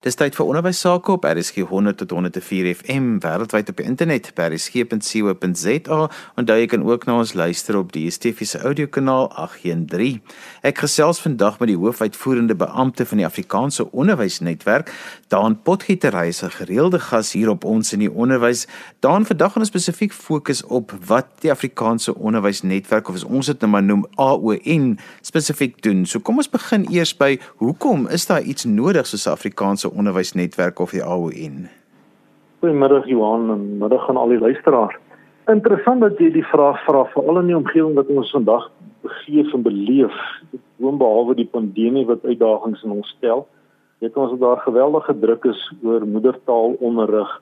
Dis tyd vir onderwys sake op RSG 100 tot 104 FM wêreldwyd op die internet by rsg.co.za en daar kan ook na ons luister op die DSTV se audiokanaal 813. Ek gesels vandag met die hoofuitvoerende beampte van die Afrikaanse Onderwysnetwerk, Daan Potgietery, se gereelde gas hier op ons in die onderwys. Daan, vandag gaan ons spesifiek fokus op wat die Afrikaanse Onderwysnetwerk of ons dit nou maar noem AON spesifiek doen. So kom ons begin eers by hoekom is daar iets nodig soos Afrikaanse Onderwysnetwerk of die AON. Goeiemiddag Johan en middag aan al die luisteraars. Interessant dat jy die vraag vra veral in die omgewing wat ons vandag begeef en beleef, boonbehalwe die pandemie wat uitdagings in ons stel. Weet ons dat daar geweldige druk is oor moedertaalonderrig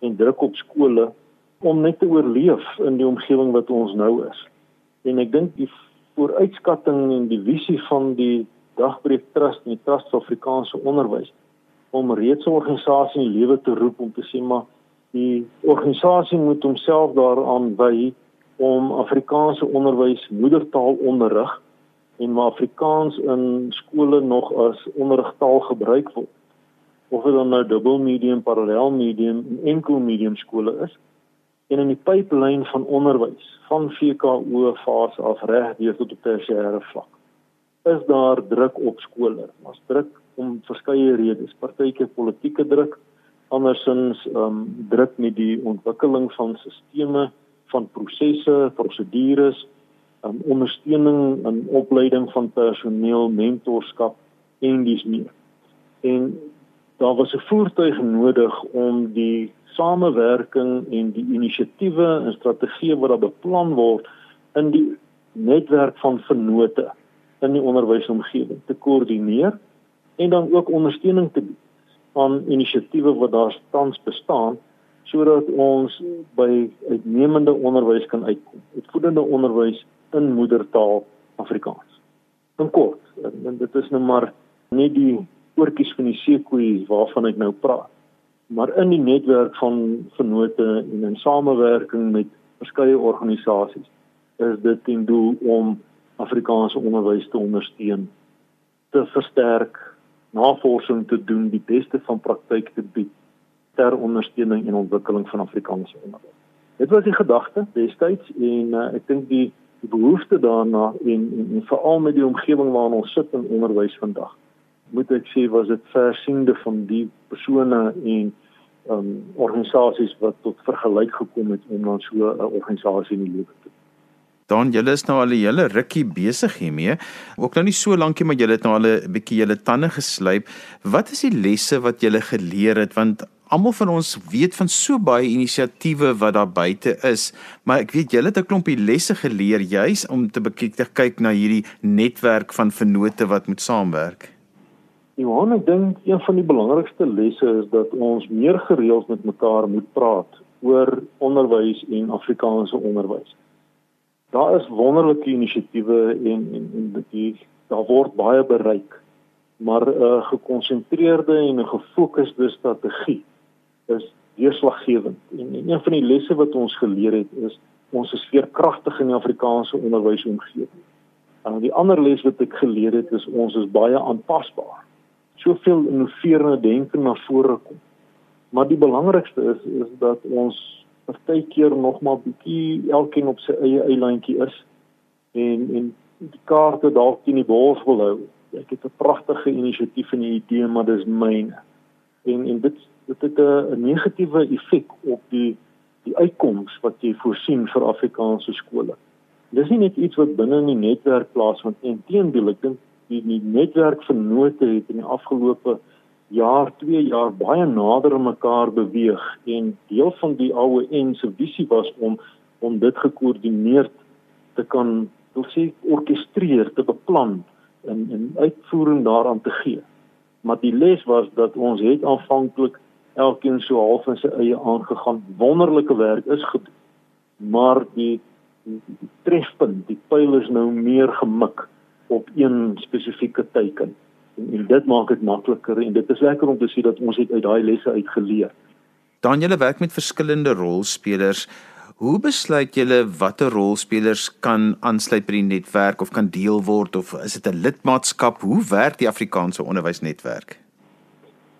en druk op skole om net te oorleef in die omgewing wat ons nou is. En ek dink die vooruitskatting en die visie van die Dagbreek Trust en die Trust vir Afrikaanse Onderwys om reeds 'n organisasie in lewe te roep om te sê maar die organisasie moet homself daaraan wy om Afrikaanse onderwys moedertaal onderrig en maar Afrikaans in skole nog as onderrigtaal gebruik word of dit dan nou dubbel medium, parallel medium en enkel medium skole is en in die pyplyn van onderwys van VKO fase af reg deur tot op tersiêre vlak is daar druk op skole. Daar's druk om verskeie redes, partykeer politieke druk, andersins ehm um, druk met die ontwikkeling van stelsels, van prosesse, prosedures, ehm um, ondersteuning en opleiding van personeel, mentorskap en dis meer. En daar was 'n voertuig nodig om die samewerking en die inisiatiewe en strategieë wat daar beplan word in die netwerk van vennote in die onderwysomgewing te koördineer en dan ook ondersteuning te bied aan inisiatiewe wat daar tans bestaan sodat ons by uitnemende onderwys kan uitkom. Uitvoerende onderwys in moedertaal Afrikaans. In kort, en dit is nou maar net die oortjies van die seekoei waarvan ek nou praat. Maar in die netwerk van vennote en in samewerking met verskeie organisasies is dit ten doel om Afrikaanse onderwys te ondersteun, te versterk, navorsing te doen, die beste van praktyk te bied ter ondersteuning en ontwikkeling van Afrikaanse onderwys. Dit was die gedagte destyds en uh, ek dink die, die behoefte daarna en, en, en veral met die omgewing waarin ons sit in onderwys vandag. Moet ek sê was dit versiende van die persone en um organisasies wat tot vergelyk gekom het om dan so 'n organisasie in die lewe te Dan julle is nou al 'n hele rukkie besig hiermee. Ook nou nie so lankie maar julle het nou al 'n bietjie julle tande geslyp. Wat is die lesse wat julle geleer het want almal van ons weet van so baie inisiatiewe wat daar buite is, maar ek weet julle het 'n klompie lesse geleer juis om te bekyk te kyk na hierdie netwerk van vennote wat moet saamwerk. Johan, ek dink een van die belangrikste lesse is dat ons meer gereeld met mekaar moet praat oor onderwys en Afrikaanse onderwys daar is wonderlike inisiatiewe en en en die daar word baie bereik maar 'n uh, gekonsentreerde en 'n gefokusde strategie is deurslaggewend en, en een van die lesse wat ons geleer het is ons is veerkragtig in die Afrikaanse onderwysomgewing. En die ander les wat ek geleer het is ons is baie aanpasbaar. Soveel innoverende denke na vore kom. Maar die belangrikste is is dat ons partykeer nog maar bietjie elkeen op sy eie eilandjie is en en die kaarte dalk teen die bors wil hou. Ek het 'n pragtige inisiatief en 'n idee, maar dis myne. En en dit dit het 'n negatiewe effek op die die uitkomste wat jy voorsien vir Afrikaanse skole. Dis nie net iets wat binne in die netwerk plaasvind nie, inteendeel ek dink die, die netwerk van note het in die afgelope jaar, 2 jaar baie nader aan mekaar beweeg en deel van die AON se visie was om om dit gekoördineer te kan wil sê orkestreer, te beplan en en uitvoering daaraan te gee. Maar die les was dat ons het aanvanklik elkeen so half in sy eie aangegaan. Wonderlike werk is gedoen. Maar die, die, die trefpunt, die pyl is nou meer gemik op een spesifieke teiken en, en dit maak dit makliker en dit is lekker om te sien dat ons het uit daai lesse uitgeleer. Danielle werk met verskillende rolspelers. Hoe besluit julle watter rolspelers kan aansluit by die netwerk of kan deel word of is dit 'n lidmaatskap? Hoe werk die Afrikaanse onderwysnetwerk?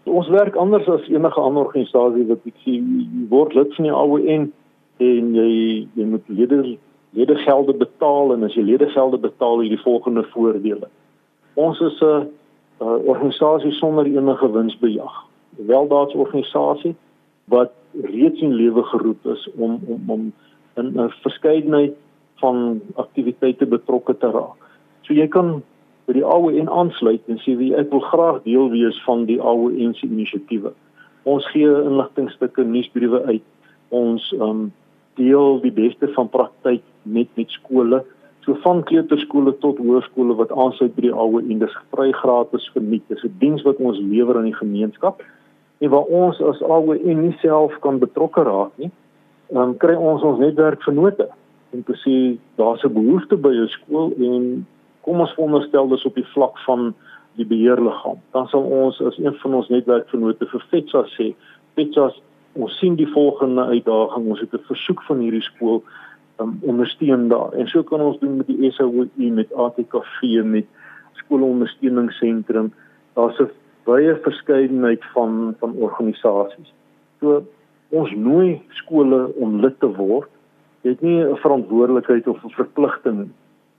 Ons werk anders as enige ander organisasie wat ek sien word lid van die AON en jy jy moet lede ledegelde betaal en as jy ledegelde betaal jy die volgende voordele. Ons is 'n organisasie sonder enige winsbejag. 'n Weldaads-organisasie wat reeds in lewe geroep is om om om in 'n verskeidenheid van aktiwiteite betrokke te raak. So jy kan by die AON aansluit en sê wie ek wil graag deel wees van die AON se inisiatiewe. Ons gee inligtingstukke, nuusbriewe uit. Ons um deel die beste van praktyk met met skole so van kleuterskole tot hoërskole wat aansluit by die en dis vry gratis vir nie dis 'n diens wat ons lewer aan die gemeenskap en waar ons as AOE nie self kan betrokke raak nie dan um, kry ons ons netwerk vennote en te sê daar's 'n behoefte by jou skool en kom ons veronderstel dis op die vlak van die beheerliggaam. Dan sal ons as een van ons netwerk vennote vir FETSA sê FETSA ons sien die volgende uitdaging. Ons het 'n versoek van hierdie skool um, ondersteun daar. En so kan ons doen met die SOE met ATKV met skoolondersteuningsentrum. Daar's 'n baie verskeidenheid van van organisasies. So ons nooi skole om lid te word. Jy het nie 'n verantwoordelikheid of 'n verpligting.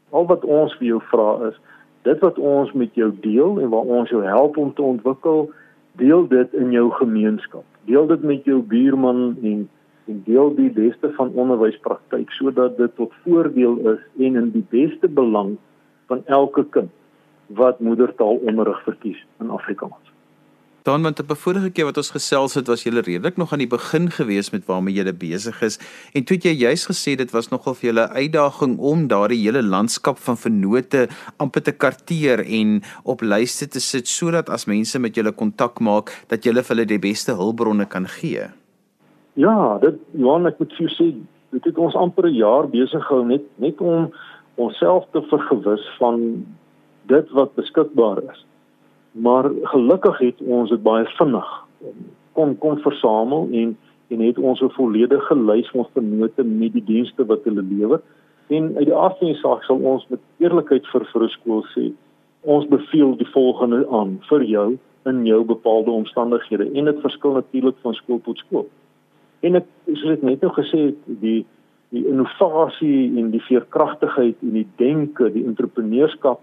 Al wat ons vir jou vra is dit wat ons met jou deel en waar ons jou help om te ontwikkel, deel dit in jou gemeenskap. Deel dit met jou buurman en en deel die beste van onderwyspraktyk sodat dit tot voordeel is en in die beste belang van elke kind wat moedertaalonderrig verkies in Afrikaans. Dan want 'n vorige keer wat ons gesels het, was jy redelik nog aan die begin gewees met waarmee jy besig is en toe het jy juis gesê dit was nogal vir julle uitdaging om daardie hele landskap van vennote amper te karteer en op lyste te sit sodat as mense met julle kontak maak dat julle vir hulle die beste hulpbronne kan gee. Ja, dit Johan ek moet vir sê dit het ons amper 'n jaar besig gehou net net om onsself te vergewis van dit wat beskikbaar is. Maar gelukkig het ons dit baie vinnig kon kon versamel en en het ons 'n volledige lys van vennote met die dienste wat hulle lewer. En uit die aard van die saak sal ons met eerlikheid vir vir 'n skool sê, ons beveel die volgende aan vir jou in jou bepaalde omstandighede en dit verskil natuurlik van skool tot skool. En ek soos ek net nou gesê het, die die innovasie en die veerkragtigheid en die denke, die entrepreneurskap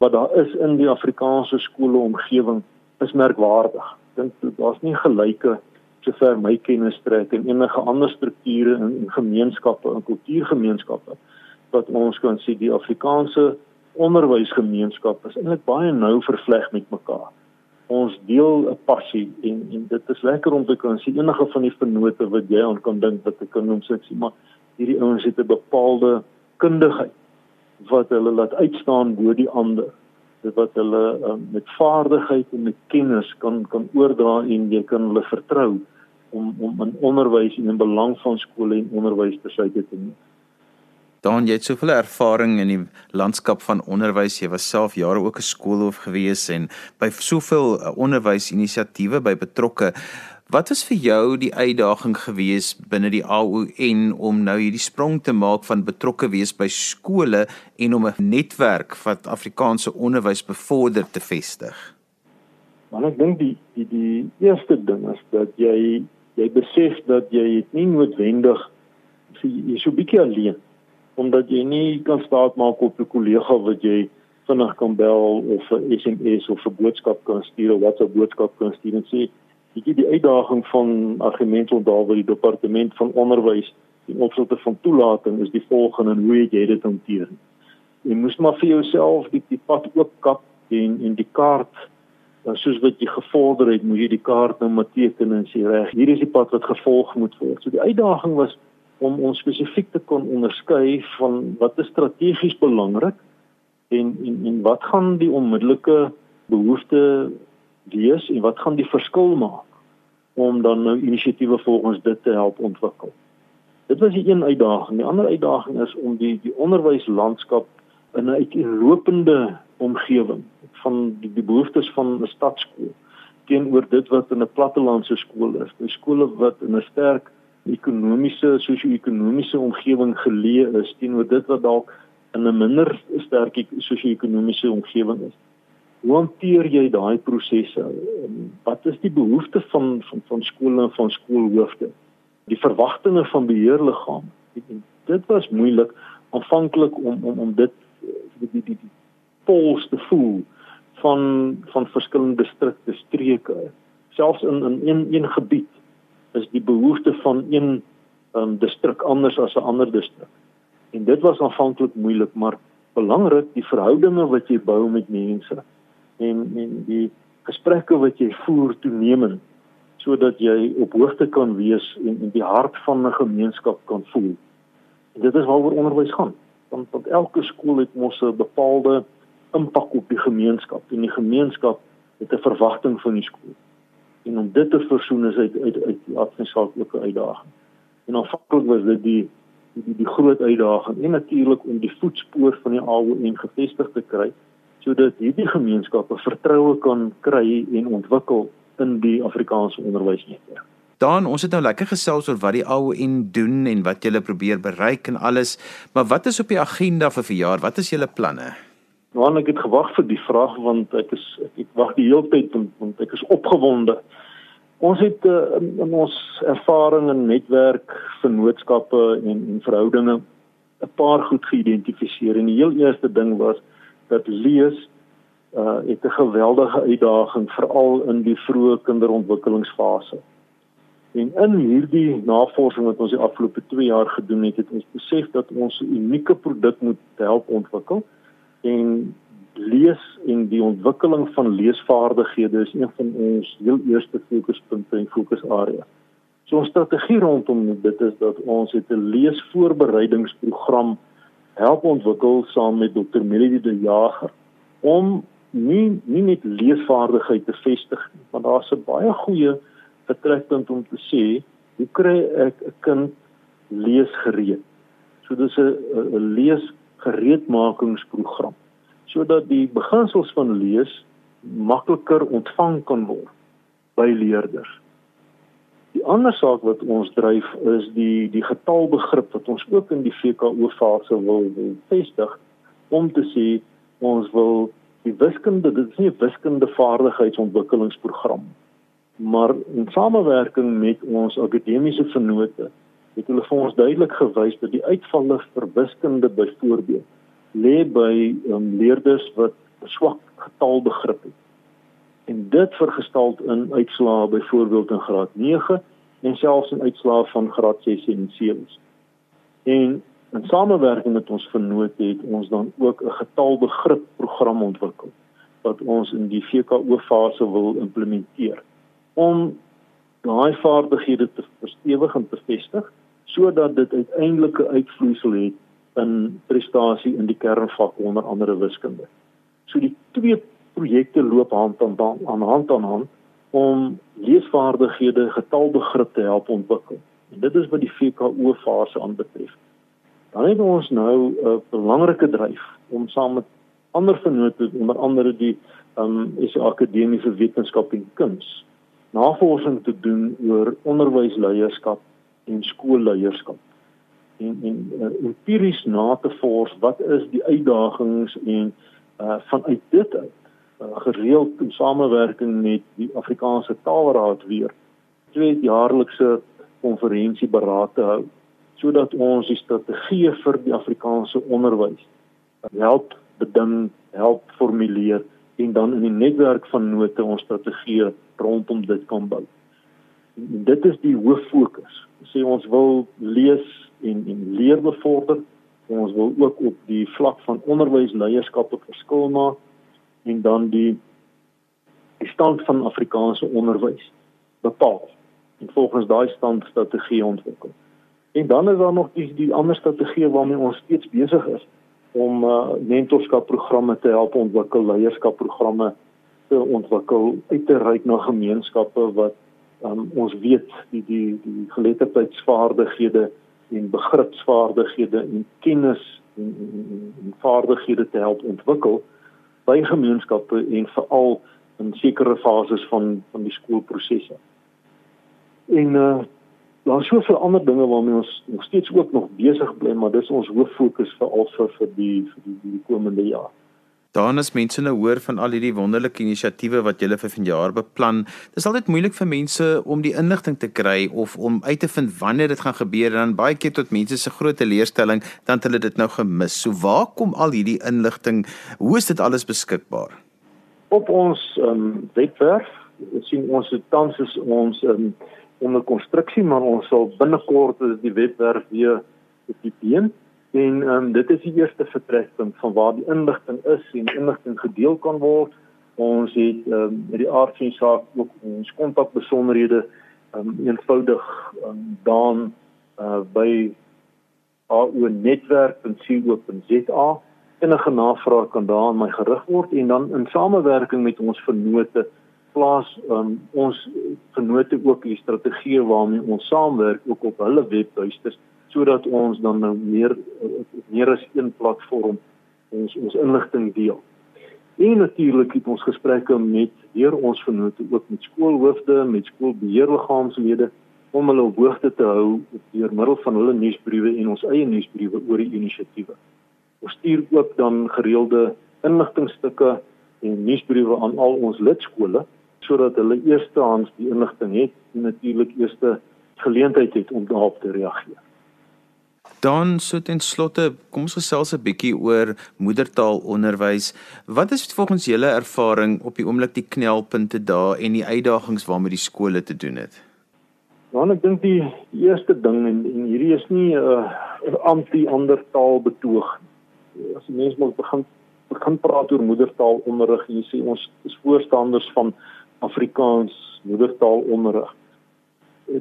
wat daar is in die Afrikaanse skole omgewing is merkwaardig. Dink daar's nie gelyke sover my kennis trek en enige ander strukture in, in gemeenskappe en kultuurgemeenskappe wat ons kan sien die Afrikaanse onderwysgemeenskap is eintlik baie nou vervleg met mekaar ons deel 'n passie en en dit is lekker om te kan sien enige van die vennote wat jy aan kan dink wat ek kan noem sê maar hierdie ouens het 'n bepaalde kundigheid wat hulle laat uitstaan bo die ander. Dit wat hulle um, met vaardigheid en met kennis kan kan oordra en jy kan hulle vertrou om om in onderwys en in belang van skole en onderwys besluite te neem Dan jy het soveel ervaring in die landskap van onderwys. Jy was self jare ook 'n skoolhoof gewees en by soveel uh, onderwysinisiatiewe by betrokke. Wat is vir jou die uitdaging gewees binne die AON om nou hierdie sprong te maak van betrokke wees by skole en om 'n netwerk wat Afrikaanse onderwys bevorder te vestig? Want ek dink die die die eerste ding is dat jy jy besef dat jy nie noodwendig jy so 'n bietjie alleen omdat jy nie kan staat maak op 'n kollega wat jy vinnig kan bel of 'n SMS of 'n boodskap kan stuur of WhatsApp boodskap kan stuur en sê jy het die uitdaging van argumente onthou by die departement van onderwys en opsigte van toelating is die volgende en hoe het jy dit hanteer? Jy moet maar vir jouself die, die pad oop kap en en die kaart dan soos wat jy gevorder het, moet jy die kaart nou maar teken en sê reg, hier is die pad wat gevolg moet word. So die uitdaging was om ons spesifiek te kon onderskei van wat is strategies belangrik en en en wat gaan die onmiddellike behoefte wees en wat gaan die verskil maak om dan nou inisiatiewe volgens dit te help ontwikkel. Dit was die een uitdaging. Die ander uitdaging is om die die onderwyslandskap in 'n uiteenlopende omgewing van die, die behoeftes van 'n stadskool teenoor dit wat in 'n plattelandse skool is. 'n Skole wat in 'n sterk ekonomiese sosio-ekonomiese omgewing geleë is teenoor dit wat dalk in 'n minder sterk sosio-ekonomiese omgewing is. Hoe hanteer jy daai prosesse? Wat is die behoeftes van van van skole en van skoolhoofde? Die verwagtinge van beheerliggame. Dit was moeilik aanvanklik om om om dit die die die, die pols te voel van van verskillende distrikte, streke. Selfs in in een een gebied is die behoefte van een um, distrik anders as 'n ander distrik. En dit was aanvanklik moeilik, maar belangrik die verhoudinge wat jy bou met mense en en die gesprekke wat jy voer toenemend sodat jy op hoogte kan wees en in die hart van 'n gemeenskap kan voel. En dit is waaroor onderwys gaan. Want want elke skool het mos 'n bepaalde impak op die gemeenskap en die gemeenskap het 'n verwagting van die skool. En om dit te versoen is uit uit uit advisaak ook 'n uitdaging. En aanvanklik was dit die die, die groot uitdaging en natuurlik om die voetspoor van die AWN gevestig te kry sodat hierdie gemeenskappe vertroue kan kry en ontwikkel in die Afrikaanse onderwysnetwerk. Dan ons het nou lekker gesels oor wat die AWN doen en wat julle probeer bereik en alles, maar wat is op die agenda vir verjaar? Wat is julle planne? Nou ek het gewag vir die vraag want ek is ek, ek wag die hele tyd want, want ek is opgewonde. Ons het uh, in, in ons ervaring en netwerk vennootskappe en, en verhoudinge 'n paar goed geïdentifiseer en die heel eerste ding was dat lees uh het 'n geweldige uitdaging veral in die vroeë kinderontwikkelingsfase. En in hierdie navorsing wat ons die afgelope 2 jaar gedoen het, het ons besef dat ons 'n unieke produk moet help ontwikkel en lees en die ontwikkeling van leesvaardighede is een van ons heel eerste fokuspunte en fokusarea. So ons strategie rondom dit is dat ons het 'n leesvoorbereidingsprogram help ontwikkel saam met Dr. Melody de Jager om nie nie net leesvaardigheid te vestig nie, want daar's 'n baie goeie vertrekpunt om te sê hoe kry ek 'n kind lees gereed. So dis 'n lees gereedmakingsprogram sodat die beginsels van lees makliker ontvang kan word by leerders. Die ander saak wat ons dryf is die die getalbegrip wat ons ook in die VKO fase wil, wil vestig om te sê ons wil die wiskunde dit is nie 'n wiskunde vaardigheidsontwikkelingsprogram maar in samewerking met ons akademiese vennote het hulle vir ons duidelik gewys dat die uitvalle vir wiskunde byvoorbeeld lê by um, leerders wat swak getalbegrip het. En dit vergestaal in uitslae byvoorbeeld in graad 9 en selfs in uitslae van graad 6 en 7. En in samewerking met ons vennote het ons dan ook 'n getalbegrip program ontwikkel wat ons in die VKO fase wil implementeer om daai vaardighede te verstewig en te vestig sodat dit uiteindelik 'n uitvloeisel het in prestasie in die kernvak onder andere wiskunde. So die twee projekte loop hand aan hand aan hand aan hand om leesvaardighede, getalbegrip te help ontwikkel. En dit is wat die VKO fase aanbetref. Dan het ons nou 'n belangrike dryf om saam met ander vennote onder andere die ehm um, is akademiese wetenskap en kuns navorsing te doen oor onderwysleierskap en skoolleierskap en en uh, empiries na te vors wat is die uitdagings en uh, vanuit dit uit uh, gereeld in samewerking met die Afrikaanse Taalraad weer twee jaarlikse konferensie beraad te hou sodat ons die strategie vir die Afrikaanse onderwys help beding, help formuleer en dan in die netwerk van note ons strategie rondom dit kan bou. En dit is die hoof fokus. Sê ons wil lees en en leer bevorder. Ons wil ook op die vlak van onderwysleierskap 'n verskil maak en dan die die stand van Afrikaanse onderwys bepaal en volgens daai stand strategie ontwikkel. En dan is daar nog die die ander strategie waarmee ons steeds besig is om uh, mentorskapprogramme te help ontwikkel, leierskapprogramme te ontwikkel, uit te reik na gemeenskappe wat um, ons weet die die die geletterdheidsvaardighede en begripsvaardighede en kennis en, en, en vaardighede te help ontwikkel by gemeenskappe en veral in sekere fases van van die skoolprosesse. En uh daar is soveel ander dinge waarmee ons nog steeds ook nog besig bly, maar dis ons hoof fokus vir al vir vir die vir die, die komende jaar. Dan as mense nou hoor van al hierdie wonderlike inisiatiewe wat julle vir vanjaar beplan, dis altyd moeilik vir mense om die inligting te kry of om uit te vind wanneer dit gaan gebeur en dan baie keer tot mense se groot teleurstelling dan hulle dit nou gemis. So waar kom al hierdie inligting? Hoe is dit alles beskikbaar? Op ons um, webwerf sien ons dit tans is ons um, onder konstruksie, maar ons sal binnekort die webwerf weer op die been En ehm um, dit is die eerste vertrekpunt van waar die inligting is en inligting gedeel kan word. Ons het ehm um, met die aard van saak ook ons kontakbesonderhede ehm um, eenvoudig um, dan uh, by aonetwerk.co.za enige navraag kan daar aan my gerig word en dan in samewerking met ons vennote plaas um, ons vennote ook die strategie waarmee ons saamwerk ook op hulle webtuistes sodat ons dan nou meer meer as een platform ons ons inligting deel. En natuurlik het ons gesprekke met deur ons vennote ook met skoolhoofde, met skoolbeheerliggaamslede om hulle op hoogte te hou deur middel van hulle nuusbriewe en ons eie nuusbriewe oor die inisiatiewe. Ons stuur ook dan gereelde inligtingstukke en nuusbriewe aan al ons lidskole sodat hulle eerstehands die inligting het en natuurlik eerste geleentheid het om daarop te reageer. Dan so ten slotte, kom ons gesels 'n bietjie oor moedertaalonderwys. Wat is volgens julle ervaring op die oomblik die knelpunte daar en die uitdagings waarmee die skole te doen het? Ja, ek dink die, die eerste ding en, en hierdie is nie 'n uh, anti-ander taal betoog. As die mense moet begin begin praat oor moedertaalonderrig, jy sê ons is voorstanders van Afrikaans moedertaalonderrig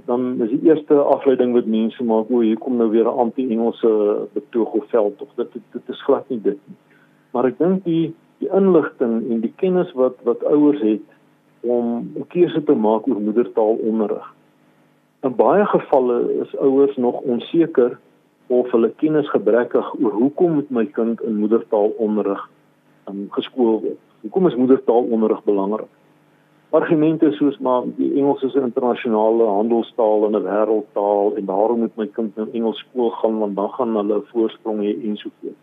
dan is die eerste afleiding wat mense maak o, hier kom nou weer 'n anti-Engelse betoog of veld of dit, dit dit is glad nie dit nie. Maar ek dink die die inligting en die kennis wat wat ouers het om 'n keuse te maak oor moedertaalonderrig. In baie gevalle is ouers nog onseker of hulle kennis gebrekkig oor hoekom moet my kind in moedertaalonderrig um, geskool word. Hoekom is moedertaalonderrig belangrik? Argumente soos maar die Engels is 'n internasionale handelstaal en 'n wêreldtaal en daarom moet my kind nou Engels skool gaan want dan gaan hulle 'n voorsprong hê en so voort.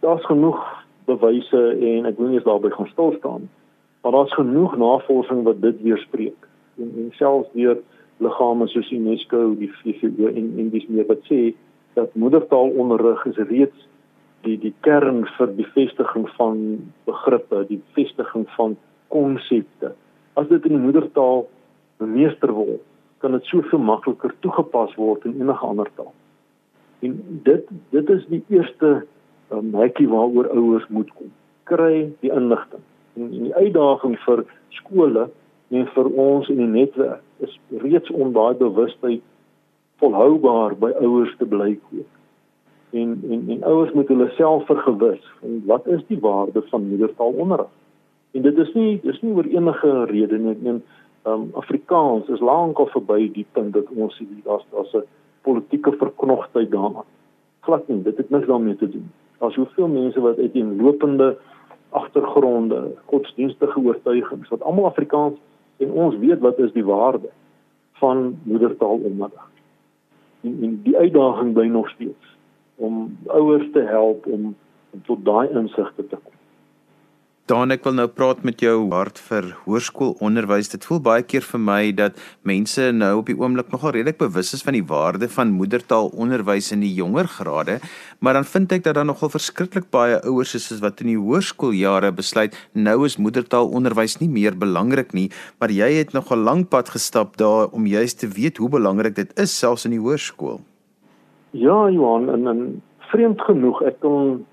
Daar's genoeg bewyse en ek wil nie eens daarby gaan stil staan maar daar's genoeg navorsing wat dit weerspreek en, en selfs deur liggame soos UNESCO, die VVO en en dis meer wat sê dat moedertaalonderrig is reeds die die kern vir die vestiging van begrippe, die vestiging van konsepte as dit in die moedertaal meester word, kan dit soveel makliker toegepas word in enige ander taal. En dit dit is die eerste um, hekkie waaroor ouers moet kom. Kry die inligting. En, en die uitdaging vir skole en vir ons in die netwerk is reeds om daai bewustheid volhoubaar by ouers te bly koop. En en en ouers moet hulle self vergewis van wat is die waarde van moedertaalonderrig? En dit is nie dis nie oor enige rede nie. Ek meen, um Afrikaans is lankal verby die punt dat ons sê daar's daar's 'n politieke verknogtheid daaraan. Glad nie, dit het niks daarmee te doen. Daar's soveel mense wat uit 'n lopende agtergronde, godsdienstige oortuigings wat almal Afrikaans en ons weet wat is die waarde van moedertaalonderrig. En, en die uitdaging bly nog steeds om ouers te help om tot daai insigte te kom. Dan ek wil nou praat met jou hart vir hoërskoolonderwys. Dit voel baie keer vir my dat mense nou op die oomblik nogal redelik bewus is van die waarde van moedertaalonderwys in die jonger grade, maar dan vind ek dat daar nogal verskriklik baie ouers is wat in die hoërskooljare besluit nou is moedertaalonderwys nie meer belangrik nie, maar jy het nog 'n lang pad gestap daar om juist te weet hoe belangrik dit is selfs in die hoërskool. Ja, Johan, en, en vreemd genoeg ek kon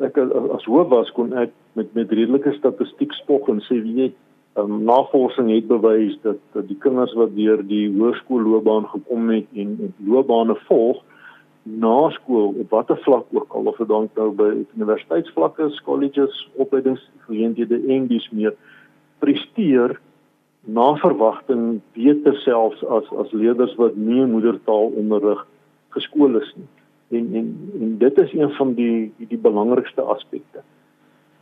ek as hoof was kon ek met met redelike statistiek spog en sê wie net um, navorsing het bewys dat dat die kinders wat deur die hoërskoolloopbaan gekom het en loopbane volg na skool op watter vlak ook al of dit dan nou by universiteitsvlakke, colleges, opleidingsgeleenthede en dis meer presteer na verwagting beter selfs as as leerders wat nie moedertaal onderrig geskool is nie. En en en dit is een van die, die belangrikste aspekte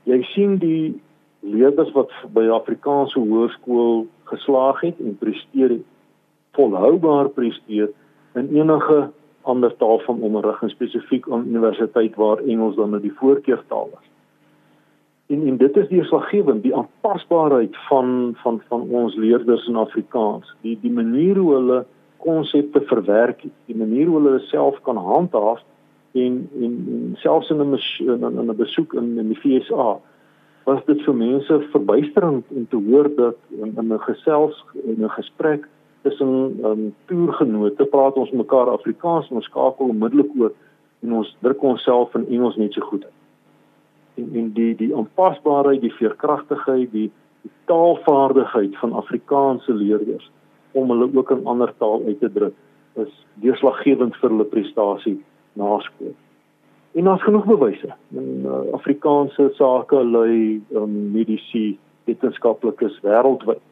jy sien die leerders wat by Afrikaanse hoërskool geslaag het en presteer volhoubaar presteer in enige ander taal van onderrig en spesifiek aan universiteit waar Engels dan nou die voorkeurtaal is. En en dit is deurslaggewend die aanpasbaarheid van van van ons leerders in Afrikaans. Die die manier hoe hulle konsepte verwerk, die manier hoe hulle self kan handhaaf en en, en selfs in 'n in 'n besoek in in die FSA was dit vir mense verbuisterend om te hoor dat in 'n gesels en 'n gesprek tussen um, toergenote praat ons mekaar Afrikaans en ons skakel onmiddellik oor en ons druk onsself in Engels net so goed. Uit en en die die aanpasbaarheid, die veerkragtigheid, die, die taalvaardigheid van Afrikaanse leerders om hulle ook in ander taal uit te druk is deurslaggewend vir hulle prestasie na skool. En daar's genoeg bewyse. In uh, Afrikaanse sake lui um, medisy wetenskaplikes wêreldwyd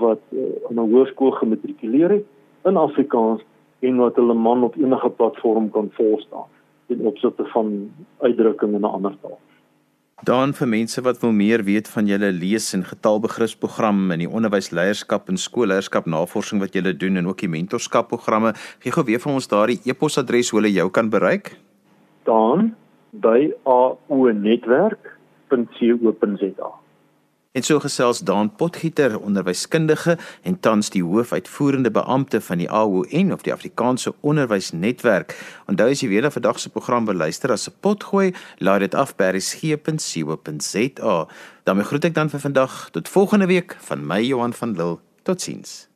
wat uh, aan 'n hoërskool gematrikuleer het in Afrikaans en wat hulle man op enige platform kan volstaan in opsigte van uitdrukking in 'n ander taal. Dan vir mense wat wil meer weet van julle lees en getalbegripsprogram in die onderwysleierskap en skoolleierskap navorsing wat julle doen en ook die mentorskapprogramme, gee gou weer vir ons daardie e-posadres hoe hulle jou kan bereik. Dan by aonetwerk.co.za. En so gesels Daan Potgieter, onderwyskundige en tans die hoofuitvoerende beampte van die AON of die Afrikaanse Onderwysnetwerk. Onthou as jy weer 'n vandag se program beluister as 'n potgooi, laai dit af by resgep.co.za. daarmee groet ek dan vir vandag tot volgende week van my Johan van Lille. Totsiens.